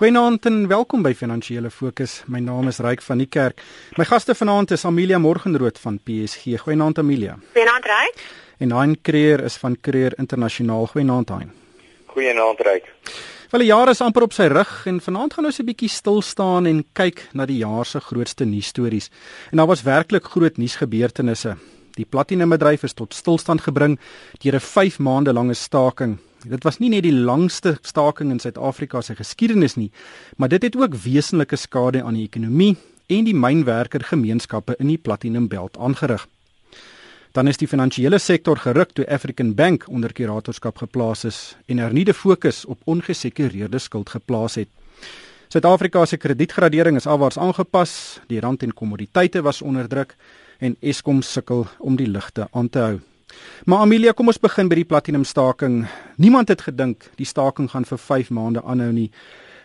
Goeienaand en welkom by Finansiële Fokus. My naam is Ryk van die Kerk. My gaste vanaand is Amelia Morgenrood van PSG. Goeienaand Amelia. Goeienaand Ryk. En Hein Creer is van Creer Internasionaal. Goeienaand Hein. Goeienaand Ryk. Wel, die jaar is amper op sy rug en vanaand gaan ons 'n bietjie stil staan en kyk na die jaar se grootste nuusstories. En daar was werklik groot nuusgebeurtenisse. Die platinumbedryf is tot stilstand gebring deur 'n 5 maande lange staking Dit was nie net die langste staking in Suid-Afrika se geskiedenis nie, maar dit het ook wesenlike skade aan die ekonomie en die mynwerkergemeenskappe in die Platinum Belt aangerig. Dan is die finansiële sektor geruk toe African Bank onder kuratorskap geplaas is en hernieude fokus op ongesekureerde skuld geplaas het. Suid-Afrika se kredietgradering is alwaars aangepas, die rand en kommoditeite was onder druk en Eskom sukkel om die ligte aan te hou. Maar Amelia, kom ons begin by die platinum staking. Niemand het gedink die staking gaan vir 5 maande aanhou nie.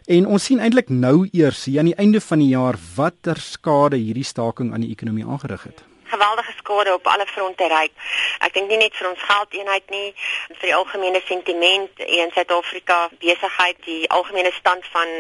En ons sien eintlik nou eers hier aan die einde van die jaar watter skade hierdie staking aan die ekonomie aangerig het geweldige skade op alle fronte ry. Ek dink nie net vir ons geldeenheid nie, vir die algemene sentiment in Suid-Afrika, besigheid, die algemene stand van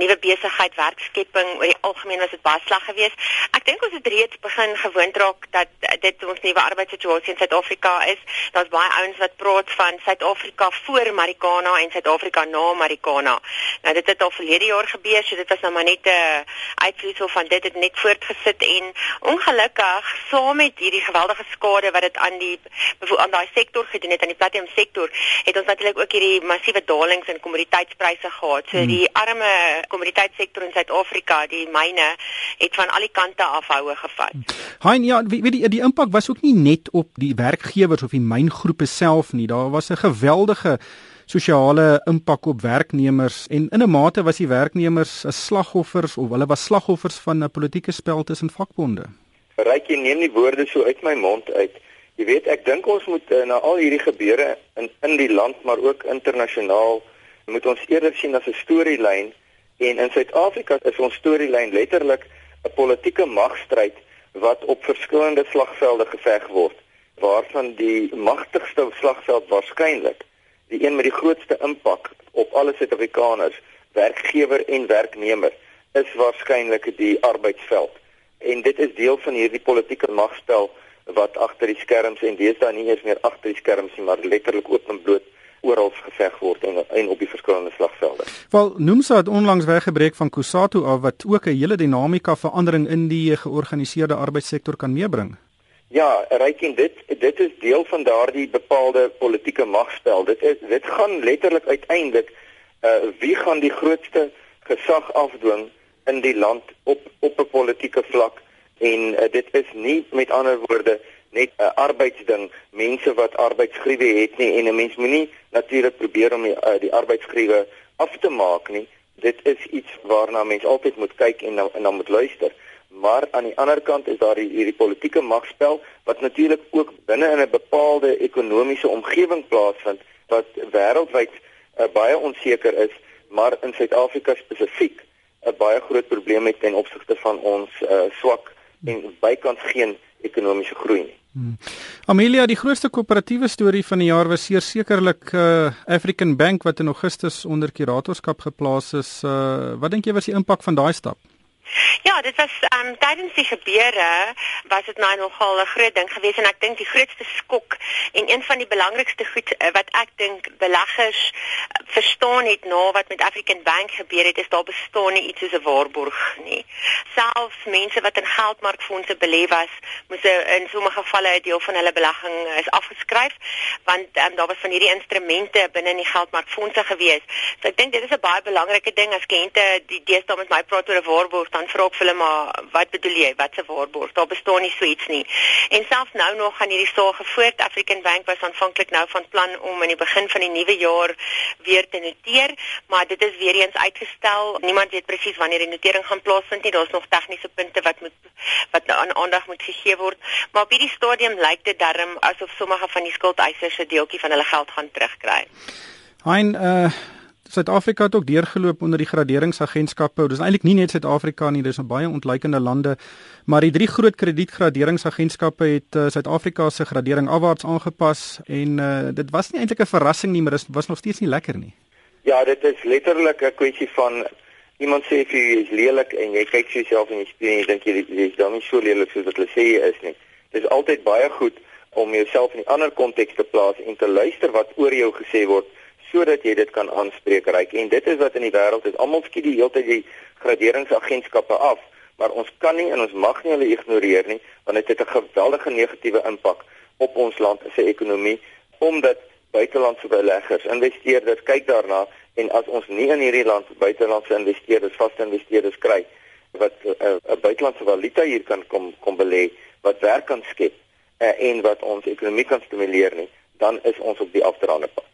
nuwe besigheid, werkskepping, oor die algemeen was dit baie sleg geweest. Ek dink ons het reeds begin gewoond raak dat dit ons nuwe arbeidssituasie in Suid-Afrika is. Daar's baie ouens wat praat van Suid-Afrika voor Marikana en Suid-Afrika na Marikana. Nou dit het al verlede jaar gebeur, so dit was nou maar net 'n uitvloeisel van dit het net voortgesit en ongelukkig saam met hierdie geweldige skade wat dit aan die aan daai sektor gedoen het aan die platinum sektor, het ons natuurlik ook hierdie massiewe dalings in kommoditeitspryse gehad. So hmm. die arme kommoditeitsektor in Suid-Afrika, die myne, het van al die kante af houe gevat. Hein, ja, weet die die impak was ook nie net op die werkgewers of die myngroepe self nie. Daar was 'n geweldige sosiale impak op werknemers en in 'n mate was die werknemers as slagoffers of hulle was slagoffers van 'n politieke spel tussen vakbonde. Ryk jy neem die woorde so uit my mond uit. Jy weet, ek dink ons moet uh, na al hierdie gebeure in in die land maar ook internasionaal moet ons eerder sien as 'n storielyn en in Suid-Afrika is ons storielyn letterlik 'n politieke magstryd wat op verskillende slagvelde geveg word waarvan die magtigste slagveld waarskynlik die een met die grootste impak op alle Suid-Afrikaners, werkgewer en werknemer is waarskynlik die arbeidsveld en dit is deel van hierdie politieke magspel wat agter die skerms en deesdae nie eens meer agter die skerms nie, maar letterlik openbloot oral geveg word en, en op die verskillende slagvelde. Wel, Nomsa het onlangs weggebreek van Kusatu af wat ook 'n hele dinamika verandering in die georganiseerde arbeidssektor kan meebring. Ja, reik en dit dit is deel van daardie bepaalde politieke magspel. Dit is dit gaan letterlik uiteindelik uh wie gaan die grootste gesag afdwing in die land op op 'n politieke vlak. En uh, dit is nie met ander woorde net 'n uh, arbeidsding. Mense wat arbeidsgrywe het nie. En 'n mens moenie natuurlik probeer om die, uh, die arbeidsgrywe af te maak nie. Dit is iets waarna mens altyd moet kyk en en dan moet luister. Maar aan die ander kant is daar hierdie politieke magspel wat natuurlik ook binne in 'n bepaalde ekonomiese omgewing plaasvind wat wêreldwyd uh, baie onseker is maar in Suid-Afrika spesifiek baie groot probleem het ten opsigte van ons uh, swak en bykans geen ekonomiese groei nie. Hmm. Amelia, die grootste koöperatiewe storie van die jaar was sekerlik uh, African Bank wat in Augustus onder kuratorskap geplaas is. Uh, wat dink jy was die impak van daai stap? Ja, dit was ehm um, tydens die gebeure was dit nou nogal 'n groot ding geweest en ek dink die grootste skok en een van die belangrikste goed uh, wat ek dink beleggers uh, verstaan het na wat met African Bank gebeur het is daar bestaan nie iets soos 'n waarborg nie. Selfs mense wat in geldmarkfondse belê was, moes in sommige gevalle 'n deel van hulle belegging uh, is afgeskryf want um, daar was van hierdie instrumente binne in die geldmarkfondse gewees. So ek dink dit is 'n baie belangrike ding as kliënte die deesdae met my praat oor 'n waarborg dan vra ek hulle maar wat bedoel jy? Wat se waarborg? Daar bestaan nie so iets nie. En selfs nou nog gaan hierdie saak gevoerd African Bank was aanvanklik nou van plan om in die begin van die nuwe jaar weer te noteer maar dit is weer eens uitgestel. Niemand weet presies wanneer die notering gaan plaasvind nie. Daar's nog tegniese punte wat moet wat nou aan aandag moet gegee word. Maar op hierdie stadium lyk dit darm asof sommige van die skuldeisers 'n deeltjie van hulle geld gaan terugkry. Hein uh Suid-Afrika het ook deurgeloop onder die graderingsagentskappe. Dis eintlik nie net Suid-Afrika nie, dis baie ontleikende lande, maar die drie groot kredietgraderingsagentskappe het uh, Suid-Afrika se gradering afwaarts aangepas en uh, dit was nie eintlik 'n verrassing nie, maar dit was nog steeds nie lekker nie. Ja, dit is letterlik 'n kwessie van iemand sê vir jou jy is lelik en jy kyk jouself in die spieël en jy dink jy is dan nie so lelik soos wat hulle sê jy is nie. Dit is altyd baie goed om jouself in 'n ander konteks te plaas en te luister wat oor jou gesê word sodat jy dit kan aanspreek reik. En dit is wat in die wêreld is. Almal skiet die hele tyd die graderingsagentskappe af, maar ons kan nie en ons mag nie hulle ignoreer nie want dit het 'n geweldige negatiewe impak op ons land se ekonomie omdat buitelandse beleggers, investeerders kyk daarna en as ons nie in hierdie land buitelandse investeerders, vaste investeerders kry wat eh, 'n uh, buitelandse valuta hier kan kom kom belê wat werk kan skep uh, en wat ons ekonomie kan stimuleer nie, dan is ons op die afdraande pad.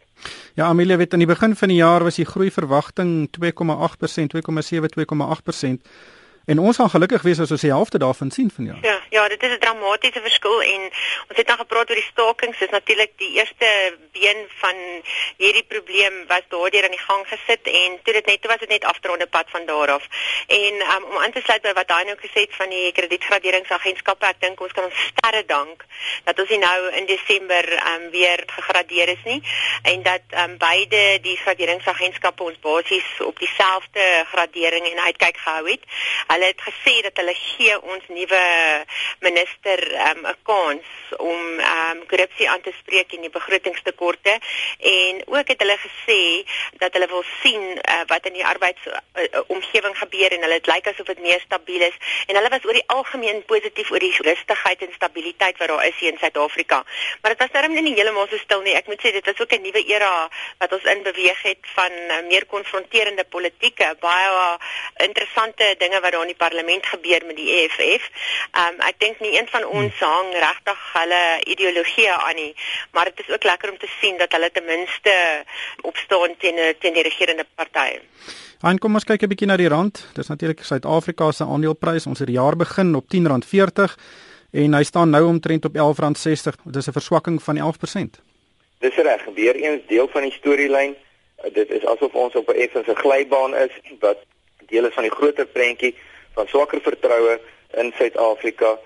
Ja, Amelia, weet aan die begin van die jaar was die groei verwagting 2,8%, 2,7, 2,8%. En ons gaan gelukkig wees as ons die helfte daarvan sien van jaar. Ja, ja, dit is 'n dramatiese verskil en ons het nou gepraat oor die stakings. Dis natuurlik die eerste been van hierdie probleem was daardeur aan die gang gesit en toe dit net toe was dit net afdronde pad van daar af. En um, om aan te sluit by wat nou gesê het van die kredietgraderingsagentskappe, ek dink ons kan ons sterre dank dat ons nou in Desember um, weer gegradeer is nie en dat um, beide die graderingsagentskappe ons basies op dieselfde gradering en uitkyk gehou het. Hulle het gesê dat hulle gee ons nuwe minister ehm, 'n um, kans om um, korrupsie aan te spreek en die begrotingstekorte en ook het hulle gesê dat hulle wil sien uh, wat in die arbeidsomgewing uh, gebeur en hulle dit lyk asof dit meer stabiel is en hulle was oor die algemeen positief oor die rustigheid en stabiliteit wat daar is hier in Suid-Afrika. Maar dit was darem nie heeltemal so stil nie. Ek moet sê dit was ook 'n nuwe era wat ons in beweeg het van uh, meer konfronterende politieke, baie uh, interessante dinge wat daar in die parlement gebeur met die EFF. Um ek dink nie een van ons hmm. hang regtig hulle ideologie aan nie, maar dit is ook lekker om te sien dat hulle ten minste opstaan teen teen die regerende party. En kom ons kyk 'n bietjie na die rand. Dis natuurlik Suid-Afrika se aandeleprys. Ons het die jaar begin op R10.40 en hy staan nou omtrent op R11.60. Dit is 'n verswakking van 11%. Dis reg, weer eens deel van die storielyn. Dit is asof ons op 'n effense glybaan is wat deel is van die groter prentjie van swakker vertroue in Suid-Afrika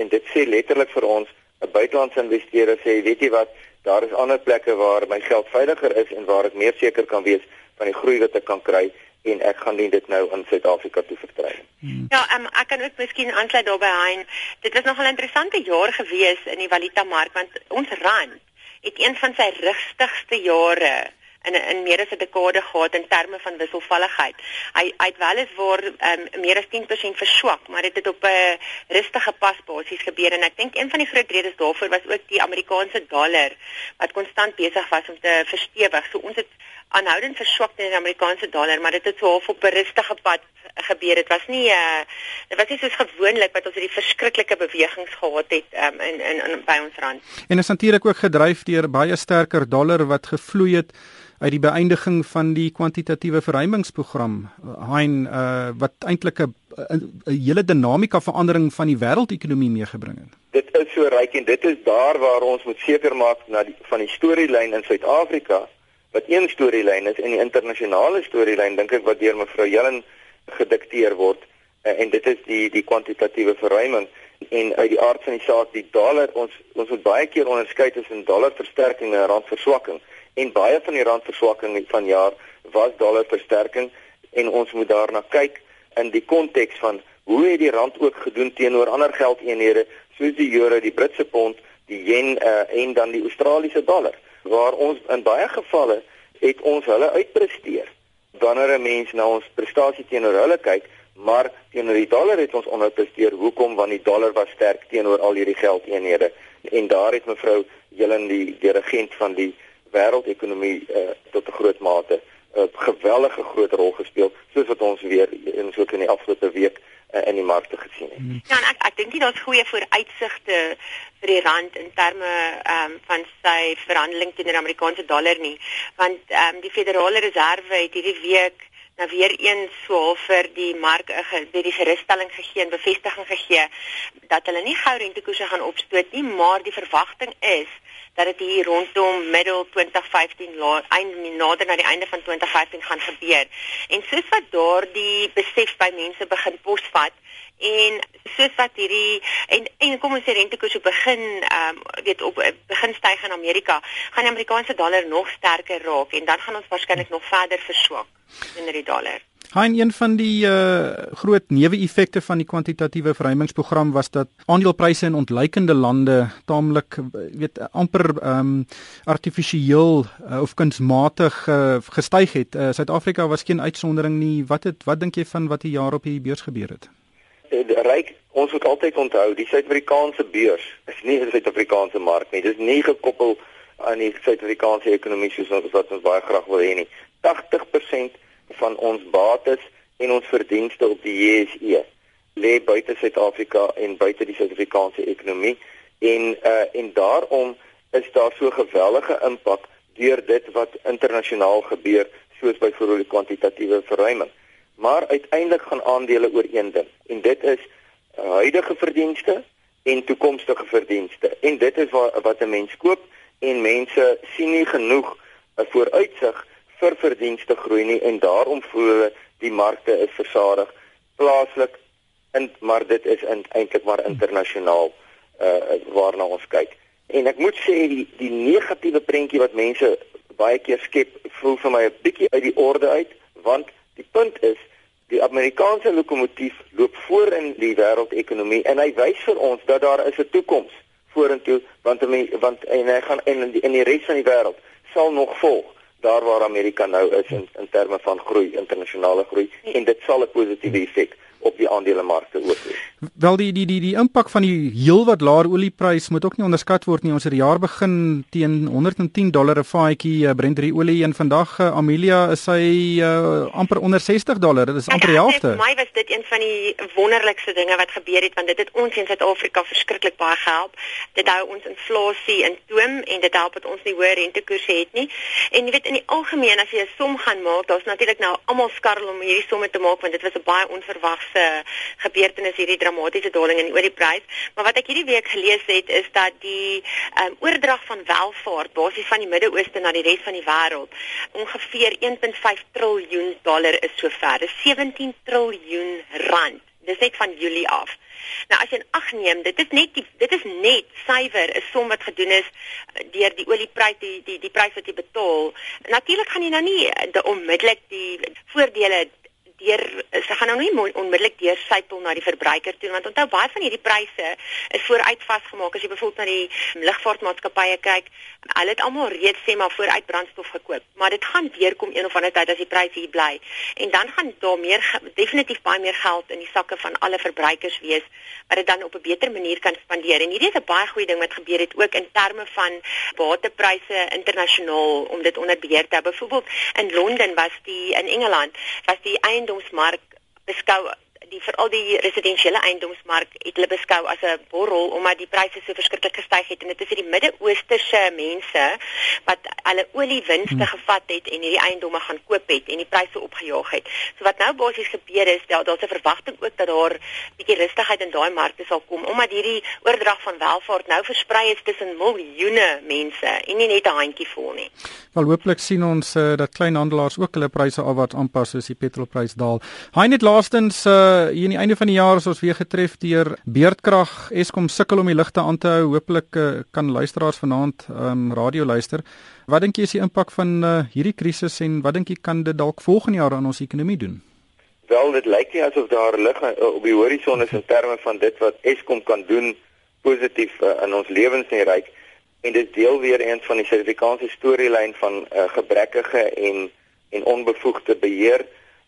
en dit sê letterlik vir ons 'n buitelandse investeerder sê weet jy wat daar is ander plekke waar my geld veiliger is en waar ek meer seker kan wees van die groei wat ek kan kry en ek gaan nie dit nou in Suid-Afrika toe vertrou nie. Hmm. Ja, um, ek kan ook miskien aansluit daarbey Hein. Dit was nog 'n interessante jaar gewees in die valuta mark want ons rand het een van sy rustigste jare in in meer as 'n dekade gehad in terme van wisselvalligheid. Hy hy het wel eens waar um, meer as 10% verswak, maar dit het op 'n rustige pas basies gebeur en ek dink een van die groot redes daarvoor was ook die Amerikaanse dollar wat konstant besig was om te verstewig. So ons het aanhoudend verswak teen die Amerikaanse dollar, maar dit het so half op 'n rustige pad gebeur. Dit was nie uh dit was nie soos gewoonlik wat ons hierdie verskriklike bewegings gehad het um, in, in in by ons rand. En is natuurlik ook gedryf deur baie sterker dollar wat gevloei het uit die beëindiging van die kwantitatiewe verruimingsprogram hein uh, wat eintlik 'n 'n hele dinamika verandering van die wêreldekonomie meegebring het. Dit is so ryk en dit is daar waar ons moet seker maak na die van die storielyn in Suid-Afrika wat een storielyn is en die internasionale storielyn dink ek wat deur mevrou Jellen gedikteer word. Uh, en dit is die die kwantitatiewe verruiming. En uit die aard van die saak die dollar ons ons moet baie keer onderskei tussen dollarversterking en randverswakking en baie van die randverswakking van jaar was dollarversterking en ons moet daarna kyk in die konteks van hoe het die rand ook gedoen teenoor ander geldeenhede soos die euro, die Britse pond, die yen uh, en dan die Australiese dollar waar ons in baie gevalle het ons hulle uitpresteer. Wanneer 'n mens na ons prestasie teenoor hulle kyk maar teenoor die dollar het ons onderpresteer hoekom? Want die dollar was sterk teenoor al hierdie geldeenhede. En daar het mevrou Jelen die regent van die wêreldekonomie uh, tot 'n groot mate 'n uh, geweldige groot rol gespeel soos wat ons weer in so 'n die afgelope week uh, in die markte gesien het. Hmm. Ja, ek ek dink nie daar's goeie vooruitsigte vir die rand in terme um, van sy verhandeling teen die Amerikaanse dollar nie, want um, die Federale Reserve het hierdie week nou weer eens so vir die mark 'n die gerusstelling gegee en bevestiging gegee dat hulle nie gou rentekoerse gaan opstoot nie, maar die verwagting is dat dit hier rondom middel 2015 einde nader na die einde van 2015 gaan gebeur. En soos wat daardie besef by mense begin posvat en soos wat hierdie en en kom ons sê rentekoerse begin ehm um, weet op begin styg in Amerika, gaan die Amerikaanse dollar nog sterker raak en dan gaan ons waarskynlik nog verder verswak in die dollar. Hein een van die uh, groot neeweffekte van die kwantitatiewe verruimingsprogram was dat aandelepryse in ontleikende lande taamlik weet amper um, artifisieel uh, of kunsmatig uh, gestyg het. Suid-Afrika uh, was geen uitsondering nie. Wat het wat dink jy van wat hier jaar op hierdie beurs gebeur het? Ryk, ons moet altyd onthou, die Suid-Afrikaanse beurs is nie 'n Suid-Afrikaanse mark nie. Dit is nie gekoppel aan die Suid-Afrikaanse ekonomie soos wat ons baie graag wil hê nie. 80% van ons bates en ons verdienste op die JSE lê buite Suid-Afrika en buite die Suid-Afrikaanse ekonomie en uh en daarom is daar so gewellige impak deur dit wat internasionaal gebeur soos byvoorbeeld die kwantitatiewe verruiming. Maar uiteindelik gaan aandele oor een ding en dit is huidige verdienste en toekomstige verdienste. En dit is wat wat 'n mens koop en mense sien nie genoeg 'n vooruitsig vir verdienste groei nie en daarom voel hulle die markte is versadig plaaslik en maar dit is eintlik maar internasionaal uh waarna ons kyk. En ek moet sê die die negatiewe prentjie wat mense baie keer skep, voel vir my 'n bietjie uit die orde uit want die punt is die Amerikaanse lokomotief loop voor in die wêreldekonomie en hy wys vir ons dat daar is 'n toekoms vorentoe want want en hy gaan en in die, in die res van die wêreld sal nog volg daar waar Amerika nou is in in terme van groei internasionale groei en dit sal 'n positiewe effek op die aandelemarkte ook hê. Wel die die die die impak van die heelwat laer olieprys moet ook nie onderskat word nie. Ons het die jaar begin teen 110 dollar 'n vaatjie uh, Brent olie en vandag uh, Amelia is hy uh, amper onder 60 dollar. Dit is amper die helfte. Vir my was dit een van die wonderlikste dinge wat gebeur het want dit het ons in Suid-Afrika verskriklik baie gehelp. Dit hou ons inflasie in toom en dit help dat ons nie hoë rentekoerse het nie. En jy weet in die algemeen as jy 'n som gaan maak, daar's natuurlik nou almal skarrel om hierdie somme te maak want dit was 'n baie onverwagse gebeurtenis hierdie dramatiese daling in die olieprys. Maar wat ek hierdie week gelees het is dat die um, oordrag van welvaart basies van die Midde-Ooste na die res van die wêreld ongeveer 1.5 triljoen dollar is sover. Dis 17 triljoen rand. Dis net van Julie af. Nou as jy ag neem, dit is net die, dit is net suiwer 'n som wat gedoen is eh, deur die olieprys die die die prys wat jy betaal. Natuurlik gaan jy nou nie eh, onmiddellik die voordele deur sy gaan nou nie onmiddellik deur sypel na die verbruiker toe want onthou baie van hierdie pryse is vooruit vasgemaak. As jy byvoorbeeld na die lugvaartmaatskappye kyk hulle het almal reeds sê maar vooruit brandstof gekoop. Maar dit gaan weer kom een of ander tyd as die pryse hier bly. En dan gaan daar meer definitief baie meer geld in die sakke van alle verbruikers wees wat dit dan op 'n beter manier kan spandeer. En hierdie is 'n baie goeie ding wat gebeur het ook in terme van waterpryse internasionaal om dit onder beheer te hou. Byvoorbeeld in Londen was die in Engeland was die eind eiendomsmark beskou die veral die residensiële eiendomsmark het hulle beskou as 'n borrel omdat die pryse so verskriklik gestyg het en dit is die Midde-Oosterse mense wat hulle oliewinste hmm. gevat het en hierdie eiendomme gaan koop het en die pryse opgejaag het. So wat nou basies gebeur is dat daar's 'n verwagting ook dat daar bietjie rustigheid in daai markte sal kom omdat hierdie oordrag van welvaart nou versprei is tussen miljoene mense en nie net 'n handjie vol nie. Wel hooplik sien ons uh, dat kleinhandelaars ook hulle pryse afwaarts aanpas soos die petrolprys daal. Hy net laastens uh, hier aan die einde van die jaar is ons weer getref deur beerdkrag. Eskom sukkel om die ligte aan te hou. Hooplik uh, kan luisteraars vanaand um, radio luister. Wat dink jy is die impak van uh, hierdie krisis en wat dink jy kan dit dalk volgende jaar aan ons ekonomie doen? Wel, dit lyk nie asof daar lig uh, op die horison is in terme van dit wat Eskom kan doen positief uh, in ons lewens en ryk en dit deel weer eens van die Suid-Afrikaanse storielyn van uh, gebrekkige en en onbevoegde beheer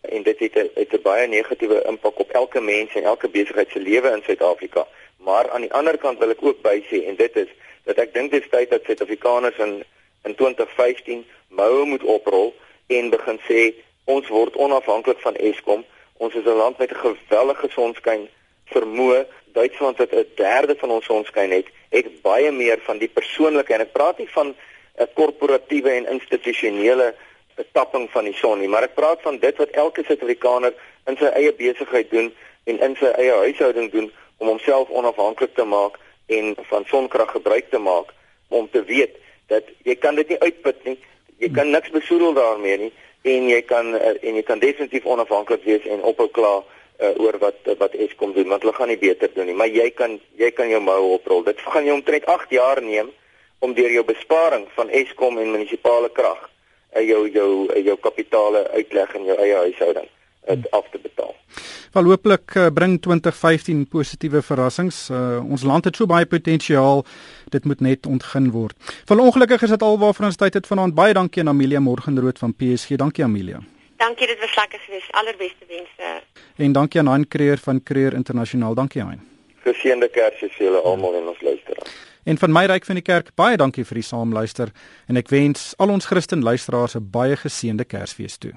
en dit het 'n het 'n baie negatiewe impak op elke mens en elke besigheid se lewe in Suid-Afrika. Maar aan die ander kant wil ek ook bysê en dit is dat ek dink dit is tyd dat Suid-Afrikaners in in 2015 moue moet oprol en begin sê ons word onafhanklik van Eskom. Ons is 'n land met 'n gewellige sonskyn vermoë. Duitsland wat 'n derde van ons sonskyn het, het baie meer van die persoonlike en ek praat nie van 'n korporatiewe en institusionele betapping van die son nie, maar ek praat van dit wat elke Suid-Afrikaner in sy eie besigheid doen en in sy eie huishouding doen om homself onafhanklik te maak en van sonkrag gebruik te maak om te weet dat jy kan dit nie uitput nie. Jy kan niks besoedel daarmee nie en jy kan eh, en jy kan definitief onafhanklik wees en ophou kla uh, oor wat wat Eskom doen want hulle gaan nie beter doen nie, maar jy kan jy kan jou mou oprol. Dit gaan jou omtrent 8 jaar neem om deur jou besparing van Eskom en munisipale krag jou jou jou kapitale uitleg in jou eie huishouding dit af te betaal. Wel hooplik uh, bring 2015 positiewe verrassings. Uh, ons land het so baie potensiaal. Dit moet net ontgin word. Van ongelukkig is dit alwaarvoor ons tyd het vanaand. Baie dankie aan Amelia Morgenrood van PSG. Dankie Amelia. Dankie, dit was lekker geweest. Allerbeste wense. En dankie aan Hein Creer van Creer Internasionaal. Dankie Hein. Geseënde Kersfees vir julle almal en ons luisteraars. En van my ryk van die kerk, baie dankie vir die saamluister en ek wens al ons Christen luisteraars 'n baie geseënde Kersfees toe.